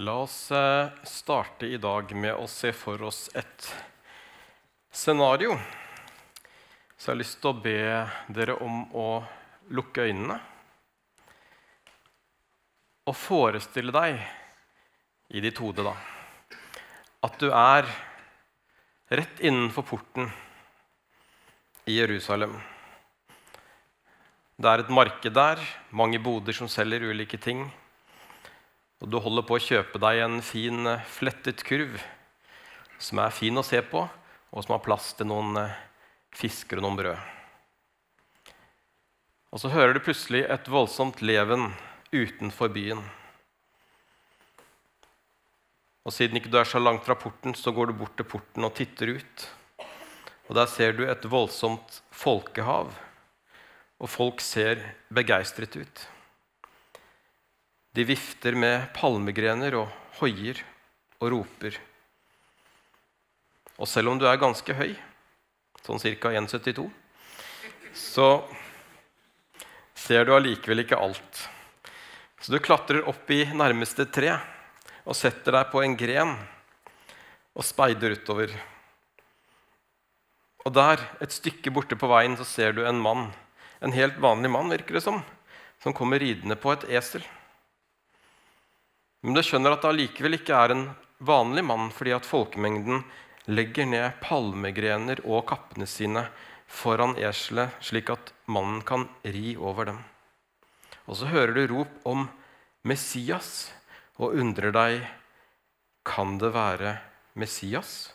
La oss eh, starte i dag med å se for oss et scenario. Så jeg har lyst til å be dere om å lukke øynene og forestille deg i ditt hode da, at du er rett innenfor porten i Jerusalem. Det er et marked der, mange boder som selger ulike ting. Og du holder på å kjøpe deg en fin, eh, flettet kurv som er fin å se på, og som har plass til noen eh, fisker og noen brød. Og så hører du plutselig et voldsomt leven utenfor byen. Og siden ikke du er så langt fra porten, så går du bort til porten og titter ut. Og der ser du et voldsomt folkehav, og folk ser begeistret ut. De vifter med palmegrener og hoier og roper. Og selv om du er ganske høy, sånn ca. 1,72, så ser du allikevel ikke alt. Så du klatrer opp i nærmeste tre og setter deg på en gren og speider utover. Og der, et stykke borte på veien, så ser du en mann. En helt vanlig mann, virker det som, som kommer ridende på et esel. Men du skjønner at det allikevel ikke er en vanlig mann, fordi at folkemengden legger ned palmegrener og kappene sine foran eselet, slik at mannen kan ri over dem. Og så hører du rop om Messias og undrer deg kan det være Messias,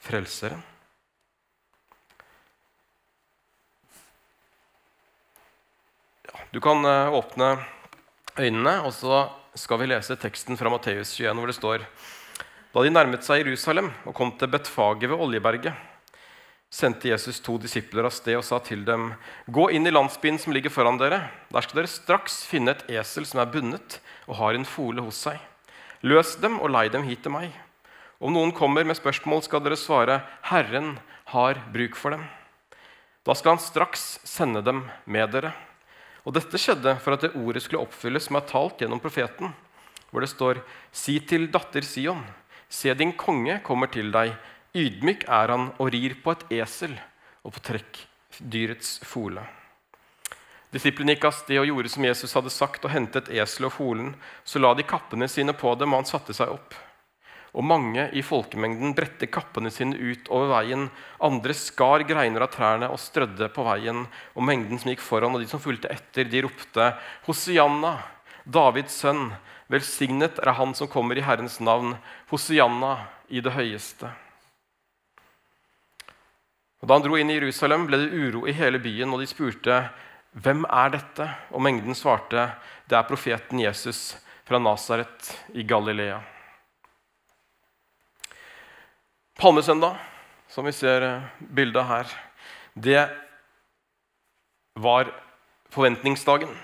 frelseren. Du kan eh, åpne øynene, og så skal vi lese teksten fra Matteus 21, hvor det står Da de nærmet seg Jerusalem og kom til Betfaget ved Oljeberget, sendte Jesus to disipler av sted og sa til dem.: Gå inn i landsbyen som ligger foran dere. Der skal dere straks finne et esel som er bundet og har en fole hos seg. Løs dem og lei dem hit til meg. Om noen kommer med spørsmål, skal dere svare, Herren har bruk for dem. Da skal han straks sende dem med dere. Og dette skjedde for at det ordet skulle oppfylles som er talt gjennom profeten, hvor det står:" Si til datter Sion, se din konge kommer til deg. Ydmyk er han og rir på et esel og på trekkdyrets fole. Disiplene gikk av sted og gjorde som Jesus hadde sagt, og hentet eselet og folen. Så la de kappene sine på dem, og han satte seg opp. Og mange i folkemengden bredte kappene sine ut over veien. Andre skar greiner av trærne og strødde på veien. Og mengden som gikk foran, og de som fulgte etter, de ropte Hosianna, Davids sønn, velsignet er han som kommer i Herrens navn. Hosianna i det høyeste. Og Da han dro inn i Jerusalem, ble det uro i hele byen, og de spurte hvem er dette? Og mengden svarte det er profeten Jesus fra Nasaret i Galilea. Palmesøndag, som vi ser eh, bildet her, det var forventningsdagen.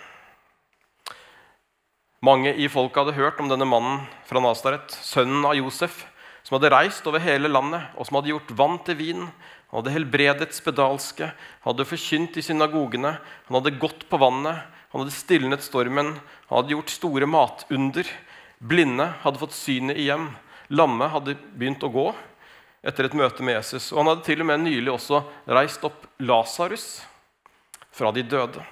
Mange i folket hadde hørt om denne mannen fra Nasaret, sønnen av Josef, som hadde reist over hele landet, og som hadde gjort vann til vin, han hadde helbredet spedalske, hadde forkynt i synagogene, han hadde gått på vannet, han hadde stilnet stormen, han hadde gjort store matunder. Blinde hadde fått synet igjen, lamme hadde begynt å gå, etter et møte med Jesus. Og han hadde til og med nylig også reist opp Lasarus fra de døde.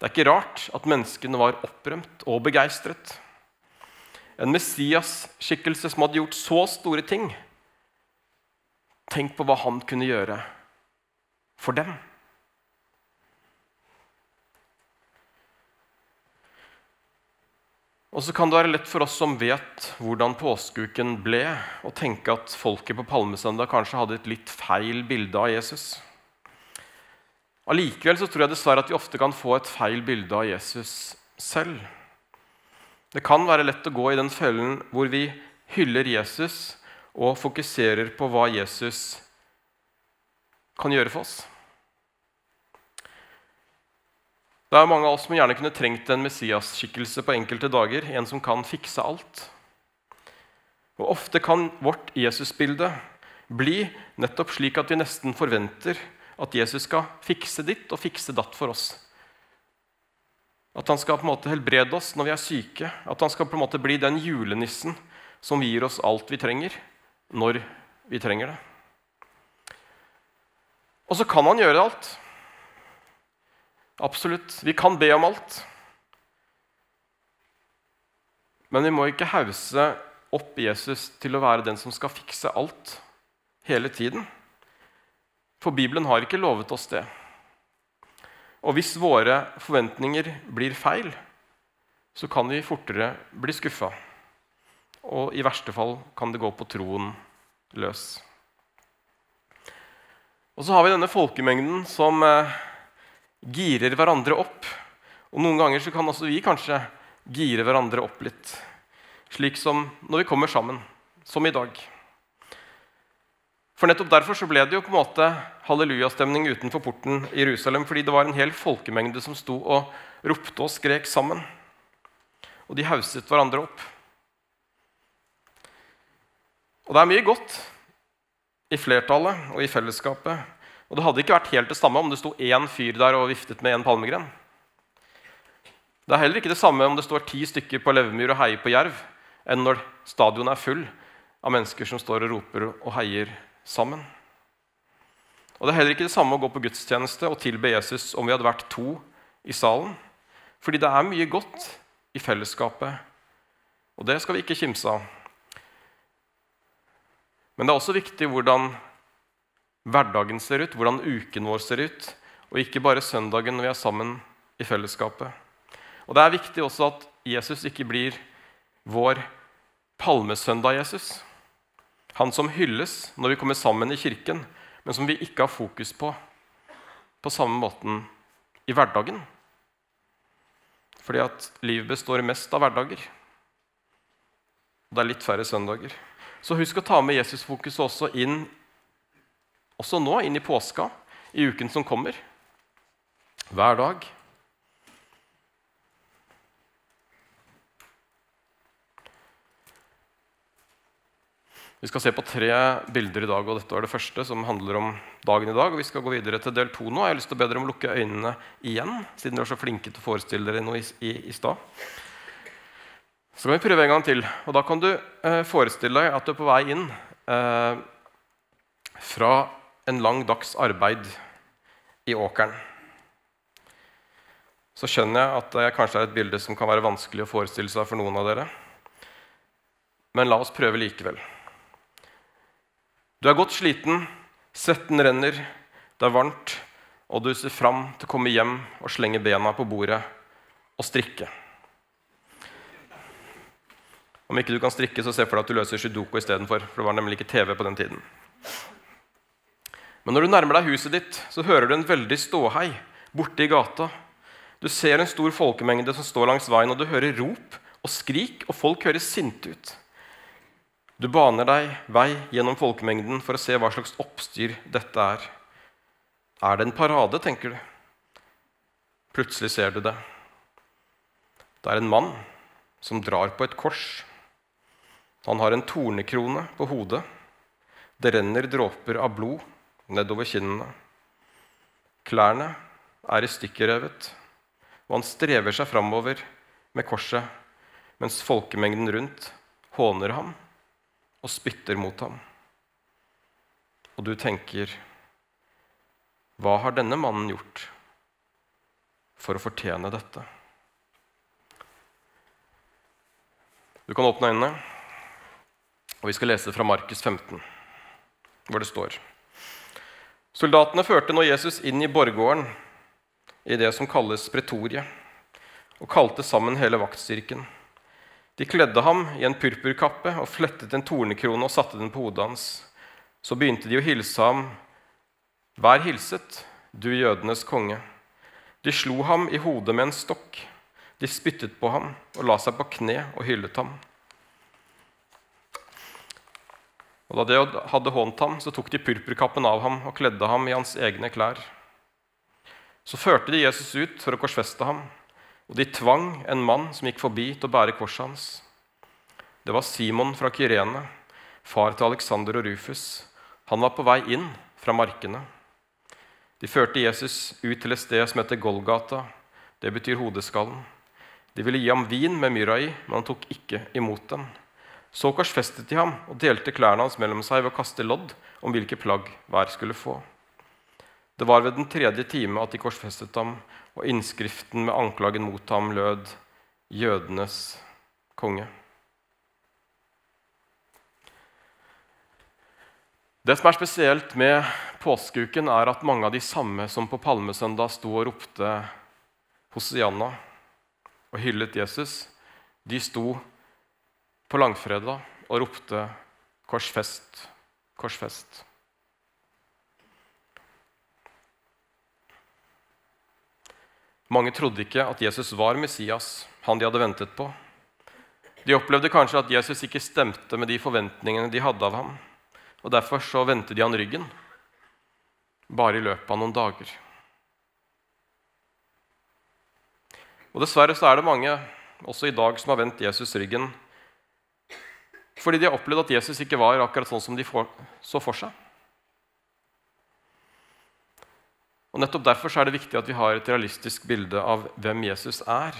Det er ikke rart at menneskene var opprømt og begeistret. En Messias-skikkelse som hadde gjort så store ting. Tenk på hva han kunne gjøre for dem. Og så kan det være lett for oss som vet hvordan påskeuken ble, å tenke at folket på palmesøndag kanskje hadde et litt feil bilde av Jesus. Allikevel så tror jeg dessverre at vi ofte kan få et feil bilde av Jesus selv. Det kan være lett å gå i den følgen hvor vi hyller Jesus og fokuserer på hva Jesus kan gjøre for oss. Det er mange av oss som gjerne kunne trengt en Messias-skikkelse på enkelte dager. En som kan fikse alt. Og Ofte kan vårt Jesusbilde bli nettopp slik at vi nesten forventer at Jesus skal fikse ditt og fikse datt for oss. At han skal på en måte helbrede oss når vi er syke. At han skal på en måte bli den julenissen som gir oss alt vi trenger, når vi trenger det. Og så kan han gjøre alt. Absolutt. Vi kan be om alt. Men vi må ikke hause opp Jesus til å være den som skal fikse alt hele tiden. For Bibelen har ikke lovet oss det. Og hvis våre forventninger blir feil, så kan vi fortere bli skuffa. Og i verste fall kan det gå på troen løs. Og så har vi denne folkemengden som eh, girer hverandre opp. Og noen ganger så kan også vi kanskje gire hverandre opp litt. Slik som når vi kommer sammen, som i dag. For nettopp derfor så ble det jo på en måte hallelujastemning utenfor porten i Jerusalem, fordi det var en hel folkemengde som sto og ropte og skrek sammen. Og de hauset hverandre opp. Og det er mye godt i flertallet og i fellesskapet. Og det hadde ikke vært helt det samme om det sto én fyr der og viftet med en palmegren. Det er heller ikke det samme om det står ti stykker på Levemyr og heier på jerv, enn når stadionet er full av mennesker som står og roper og heier sammen. Og Det er heller ikke det samme å gå på gudstjeneste og tilbe Jesus om vi hadde vært to i salen. Fordi det er mye godt i fellesskapet, og det skal vi ikke kimse av. Men det er også viktig hvordan hverdagen ser ut, hvordan uken vår ser ut, og ikke bare søndagen når vi er sammen i fellesskapet. Og Det er viktig også at Jesus ikke blir vår palmesøndag-Jesus. Han som hylles når vi kommer sammen i kirken, men som vi ikke har fokus på på samme måten i hverdagen. Fordi at livet består mest av hverdager. Og Det er litt færre søndager. Så husk å ta med Jesusfokuset også inn også nå, inn i påska, i uken som kommer. Hver dag. Vi skal se på tre bilder i dag, og dette var det første som handler om dagen i dag. og Vi skal gå videre til del to nå. Jeg har lyst til å be dere om å lukke øynene igjen, siden dere var så flinke til å forestille dere noe i, i, i stad. Så kan vi prøve en gang til. og Da kan du eh, forestille deg at du er på vei inn eh, fra en lang dags arbeid i åkeren. Så skjønner jeg at det kanskje er et bilde som kan være vanskelig å forestille seg for noen av dere. Men la oss prøve likevel. Du er godt sliten, svetten renner, det er varmt, og du ser fram til å komme hjem og slenge bena på bordet og strikke. Om ikke du kan strikke, så se for deg at du løser sudoku istedenfor. For det var nemlig ikke TV på den tiden. Men når du nærmer deg huset ditt, så hører du en veldig ståhei borte i gata. Du ser en stor folkemengde som står langs veien, og du hører rop og skrik, og folk høres sinte ut. Du baner deg vei gjennom folkemengden for å se hva slags oppstyr dette er. Er det en parade, tenker du. Plutselig ser du det. Det er en mann som drar på et kors. Han har en tornekrone på hodet. Det renner dråper av blod nedover kinnene. Klærne er i stykker revet, og han strever seg framover med korset, mens folkemengden rundt håner ham og spytter mot ham. Og du tenker Hva har denne mannen gjort for å fortjene dette? Du kan åpne øynene, og vi skal lese fra Markus 15, hvor det står Soldatene førte nå Jesus inn i borggården, i det som kalles pretoriet, og kalte sammen hele vaktstyrken. De kledde ham i en purpurkappe og flettet en tornekrone og satte den på hodet hans. Så begynte de å hilse ham. Vær hilset, du jødenes konge. De slo ham i hodet med en stokk. De spyttet på ham og la seg på kne og hyllet ham. Og Da de hadde hånt ham, så tok de purpurkappen av ham og kledde ham i hans egne klær. Så førte de Jesus ut for å korsfeste ham. Og de tvang en mann som gikk forbi, til å bære korset hans. Det var Simon fra Kyrene, far til Alexander og Rufus. Han var på vei inn fra markene. De førte Jesus ut til et sted som heter Golgata, Det betyr hodeskallen. De ville gi ham vin med myrra i, men han tok ikke imot den. Så korsfestet de ham og delte klærne hans mellom seg ved å kaste lodd om hvilke plagg hver skulle få. Det var ved den tredje time at de korsfestet ham, og innskriften med anklagen mot ham lød 'Jødenes konge'. Det som er spesielt med påskeuken, er at mange av de samme som på palmesøndag sto og ropte Hosianna og hyllet Jesus, de sto på langfredag og ropte 'Korsfest, korsfest'. Mange trodde ikke at Jesus var Messias, han de hadde ventet på. De opplevde kanskje at Jesus ikke stemte med de forventningene de hadde av ham og Derfor så vendte de han ryggen, bare i løpet av noen dager. Og Dessverre så er det mange også i dag som har vendt Jesus ryggen fordi de har opplevd at Jesus ikke var akkurat sånn som de så for seg. Og Nettopp derfor er det viktig at vi har et realistisk bilde av hvem Jesus er.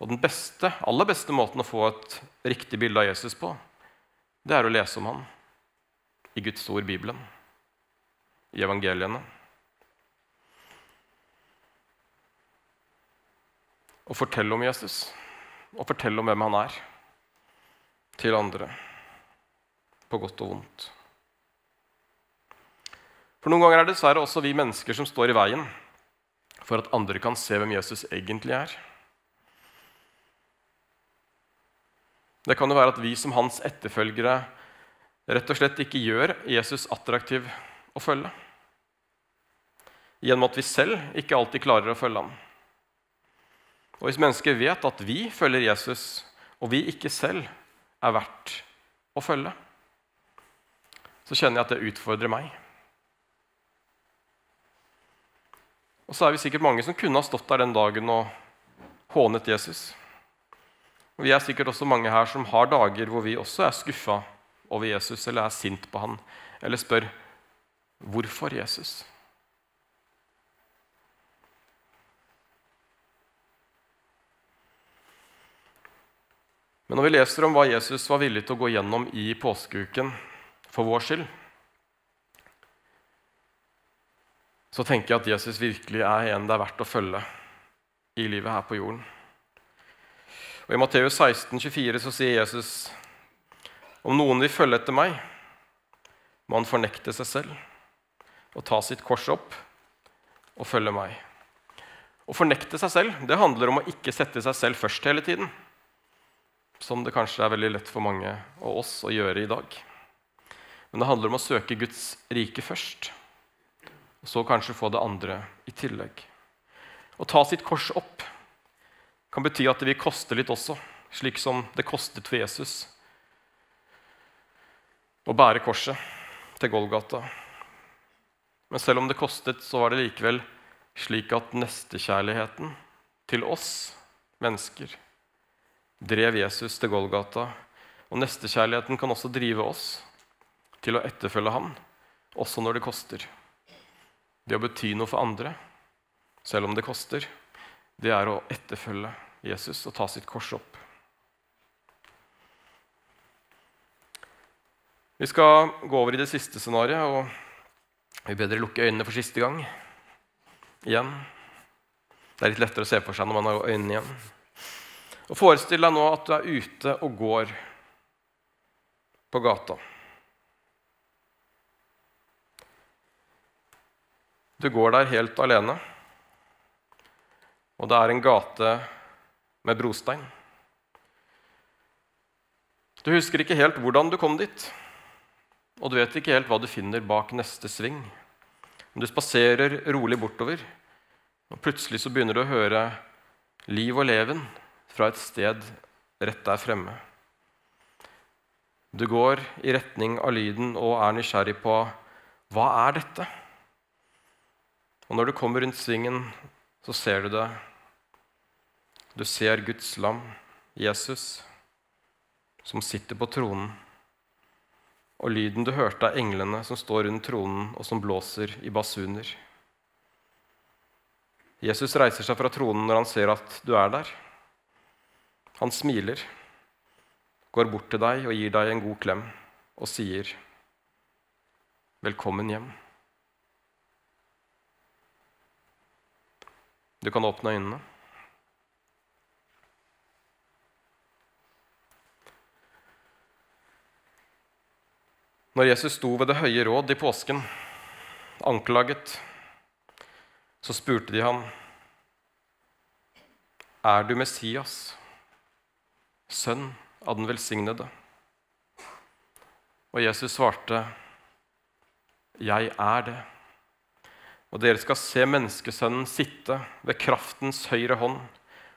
Og Den beste, aller beste måten å få et riktig bilde av Jesus på, det er å lese om ham i Guds ord, Bibelen, i evangeliene. Og fortelle om Jesus og fortelle om hvem han er, til andre, på godt og vondt. For Noen ganger er det dessverre også vi mennesker som står i veien for at andre kan se hvem Jesus egentlig er. Det kan jo være at vi som hans etterfølgere rett og slett ikke gjør Jesus attraktiv å følge. Gjennom at vi selv ikke alltid klarer å følge ham. Og Hvis mennesker vet at vi følger Jesus, og vi ikke selv er verdt å følge, så kjenner jeg at det utfordrer meg. Og så er vi sikkert mange som kunne ha stått der den dagen og hånet Jesus. Og Vi er sikkert også mange her som har dager hvor vi også er skuffa over Jesus eller er sint på han, eller spør hvorfor Jesus? Men når vi leser om hva Jesus var villig til å gå gjennom i påskeuken for vår skyld, så tenker jeg at Jesus virkelig er en det er verdt å følge i livet her på jorden. Og I Matteus 16, 24 så sier Jesus om noen vil følge etter meg, må han fornekte seg selv og ta sitt kors opp og følge meg. Å fornekte seg selv det handler om å ikke sette seg selv først hele tiden. Som det kanskje er veldig lett for mange av oss å gjøre i dag. Men det handler om å søke Guds rike først, og så kanskje få det andre i tillegg. Å ta sitt kors opp kan bety at det vil koste litt også, slik som det kostet for Jesus å bære korset til Golgata. Men selv om det kostet, så var det likevel slik at nestekjærligheten til oss mennesker drev Jesus til Golgata. Og nestekjærligheten kan også drive oss til å etterfølge ham, også når det koster. Det å bety noe for andre, selv om det koster, det er å etterfølge Jesus og ta sitt kors opp. Vi skal gå over i det siste scenarioet, og vi bedre lukke øynene for siste gang. Igjen. Det er litt lettere å se for seg når man har øynene igjen. Og Forestill deg nå at du er ute og går på gata. Du går der helt alene, og det er en gate med brostein. Du husker ikke helt hvordan du kom dit og du vet ikke helt hva du finner bak neste sving. Men du spaserer rolig bortover, og plutselig så begynner du å høre liv og leven fra et sted rett der fremme. Du går i retning av lyden og er nysgjerrig på hva er dette? Og når du kommer rundt svingen, så ser du det. Du ser Guds lam, Jesus, som sitter på tronen og lyden du hørte av englene som står rundt tronen og som blåser i basuner. Jesus reiser seg fra tronen når han ser at du er der. Han smiler, går bort til deg og gir deg en god klem og sier, 'Velkommen hjem'. Du kan åpne øynene. Når Jesus sto ved Det høye råd i påsken, anklaget, så spurte de ham, 'Er du Messias, sønn av den velsignede?' Og Jesus svarte, 'Jeg er det.' Og dere skal se menneskesønnen sitte ved kraftens høyre hånd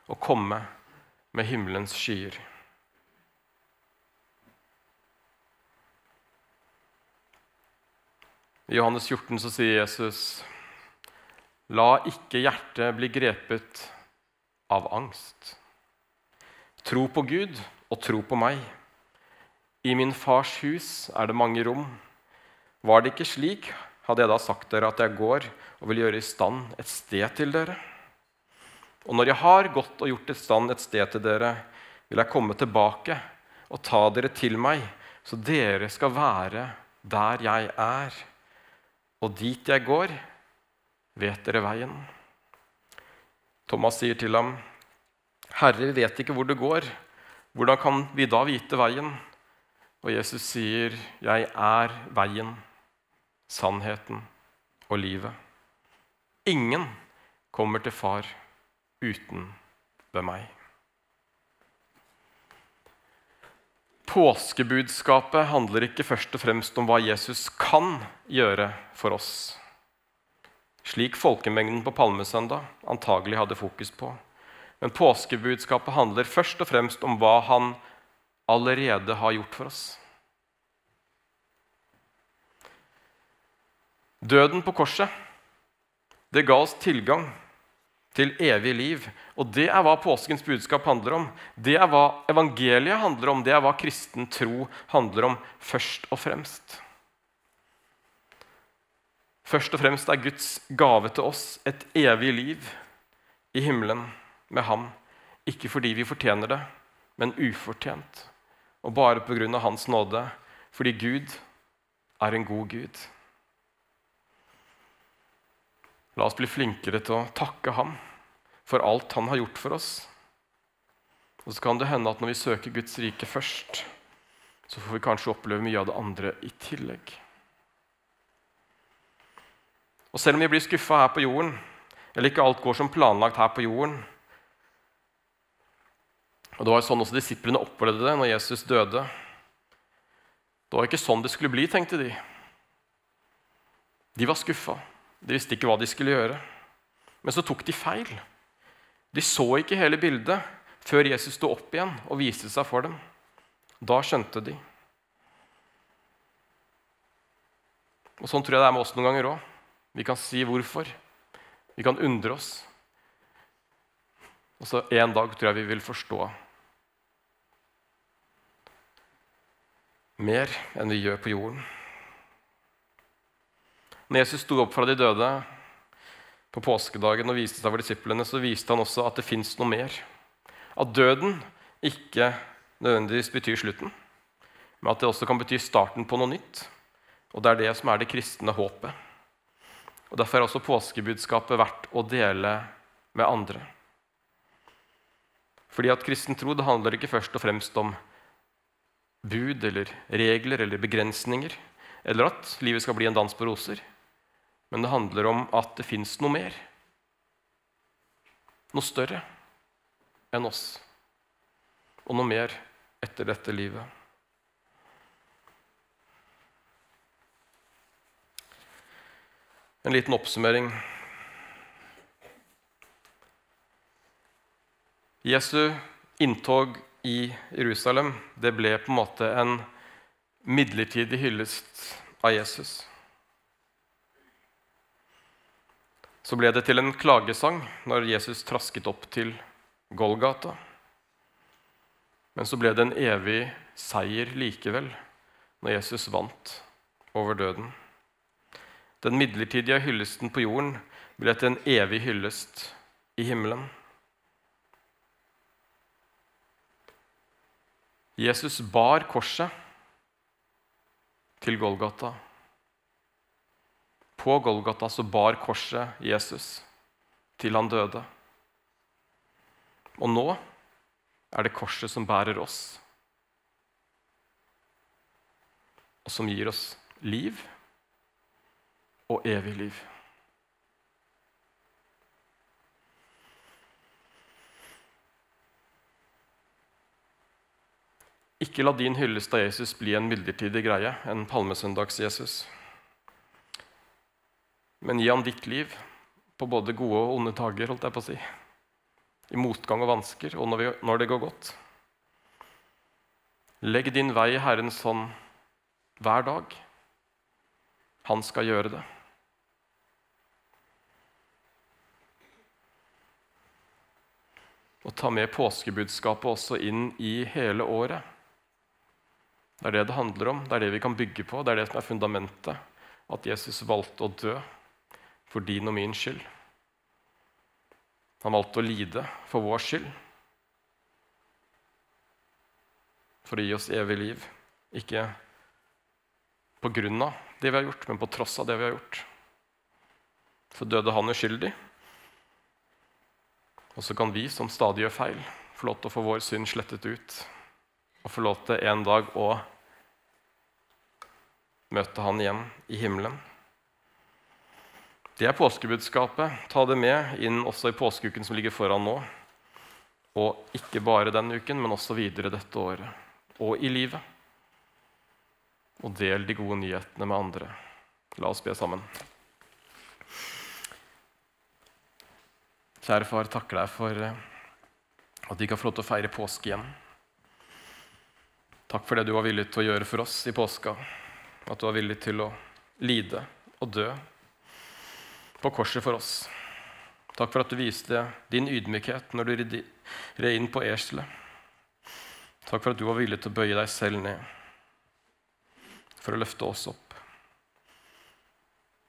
og komme med himmelens skyer. I Johannes 14 så sier Jesus, la ikke hjertet bli grepet av angst. Tro på Gud og tro på meg. I min fars hus er det mange rom. Var det ikke slik, hadde jeg da sagt dere at jeg går og vil gjøre i stand et sted til dere. Og når jeg har gått og gjort i stand et sted til dere, vil jeg komme tilbake og ta dere til meg, så dere skal være der jeg er og dit jeg går, vet dere veien. Thomas sier til ham, Herre, vi vet ikke hvor det går. Hvordan kan vi da vite veien? Og Jesus sier, Jeg er veien, sannheten og livet. Ingen kommer til Far uten ved meg. Påskebudskapet handler ikke først og fremst om hva Jesus kan gjøre for oss, slik folkemengden på palmesøndag antagelig hadde fokus på. Men påskebudskapet handler først og fremst om hva han allerede har gjort for oss. Døden på korset det ga oss tilgang til evig liv. Og det er hva påskens budskap handler om. Det er hva evangeliet handler om. Det er hva kristen tro handler om først og fremst. Først og fremst er Guds gave til oss et evig liv i himmelen med Ham. Ikke fordi vi fortjener det, men ufortjent. Og bare av Hans nåde. Fordi Gud er en god Gud. La oss bli flinkere til å takke ham for alt han har gjort for oss. Og så kan det hende at når vi søker Guds rike først, så får vi kanskje oppleve mye av det andre i tillegg. Og selv om vi blir skuffa her på jorden, eller ikke alt går som planlagt her på jorden Og Det var sånn også disiplene opplevde det når Jesus døde. Det var ikke sånn det skulle bli, tenkte de. De var skuffa. De visste ikke hva de skulle gjøre. Men så tok de feil. De så ikke hele bildet før Jesus sto opp igjen og viste seg for dem. Da skjønte de. Og Sånn tror jeg det er med oss noen ganger òg. Vi kan si hvorfor. Vi kan undre oss. Og så en dag tror jeg vi vil forstå mer enn vi gjør på jorden. Når Jesus sto opp fra de døde, på påskedagen og viste seg for disiplene, så viste han også at det fins noe mer. At døden ikke nødvendigvis betyr slutten, men at det også kan bety starten på noe nytt. Og det er det som er det kristne håpet. Og Derfor er også påskebudskapet verdt å dele med andre. Fordi at kristen tro det handler ikke først og fremst om bud eller regler eller begrensninger, eller at livet skal bli en dans på roser. Men det handler om at det fins noe mer. Noe større enn oss. Og noe mer etter dette livet. En liten oppsummering. Jesu inntog i Jerusalem det ble på en måte en midlertidig hyllest av Jesus. så ble det til en klagesang når Jesus trasket opp til Golgata. Men så ble det en evig seier likevel når Jesus vant over døden. Den midlertidige hyllesten på jorden ble til en evig hyllest i himmelen. Jesus bar korset til Golgata. På Golgata så bar korset Jesus til han døde. Og nå er det korset som bærer oss, og som gir oss liv og evig liv. Ikke la din hyllest av Jesus bli en midlertidig greie, en palmesøndags-Jesus. Men gi han ditt liv på både gode og onde dager, holdt jeg på å si. I motgang og vansker, og når, vi, når det går godt. Legg din vei i Herrens hånd hver dag. Han skal gjøre det. Og ta med påskebudskapet også inn i hele året. Det er det det handler om, det er det vi kan bygge på, det er det som er fundamentet. At Jesus valgte å dø for din og min skyld. Han valgte å lide for vår skyld. For å gi oss evig liv. Ikke på grunn av det vi har gjort, men på tross av det vi har gjort. Så døde han uskyldig. Og så kan vi som stadig gjør feil, få lov til å få vår synd slettet ut og få lov til en dag å møte han igjen i himmelen. Det er påskebudskapet. Ta det med inn også i påskeuken som ligger foran nå. Og ikke bare den uken, men også videre dette året og i livet. Og del de gode nyhetene med andre. La oss be sammen. Kjære far, takker deg for eh, at vi kan få lov til å feire påske igjen. Takk for det du var villig til å gjøre for oss i påska. At du var villig til å lide og dø på korset for oss. Takk for at du viste din ydmykhet når du red inn på eselet. Takk for at du var villig til å bøye deg selv ned for å løfte oss opp.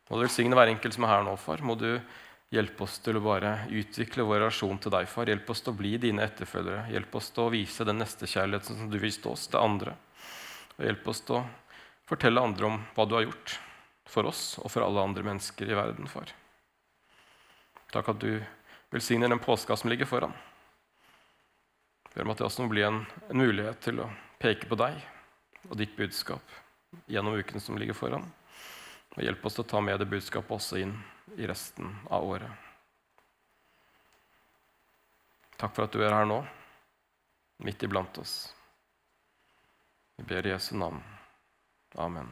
Må du velsigne hver enkelt som er her nå, far. Må du hjelpe oss til å bare utvikle vår relasjon til deg, far. Hjelp oss til å bli dine etterfølgere. Hjelp oss til å vise den nestekjærligheten som du viste oss, til andre. Og hjelp oss til å fortelle andre om hva du har gjort for oss og for alle andre mennesker i verden, far. Takk at du velsigner den påska som ligger foran. Ber om at det også må bli en, en mulighet til å peke på deg og ditt budskap gjennom uken som ligger foran. Og hjelp oss til å ta med det budskapet også inn i resten av året. Takk for at du er her nå, midt iblant oss. Vi ber i Jesu navn. Amen.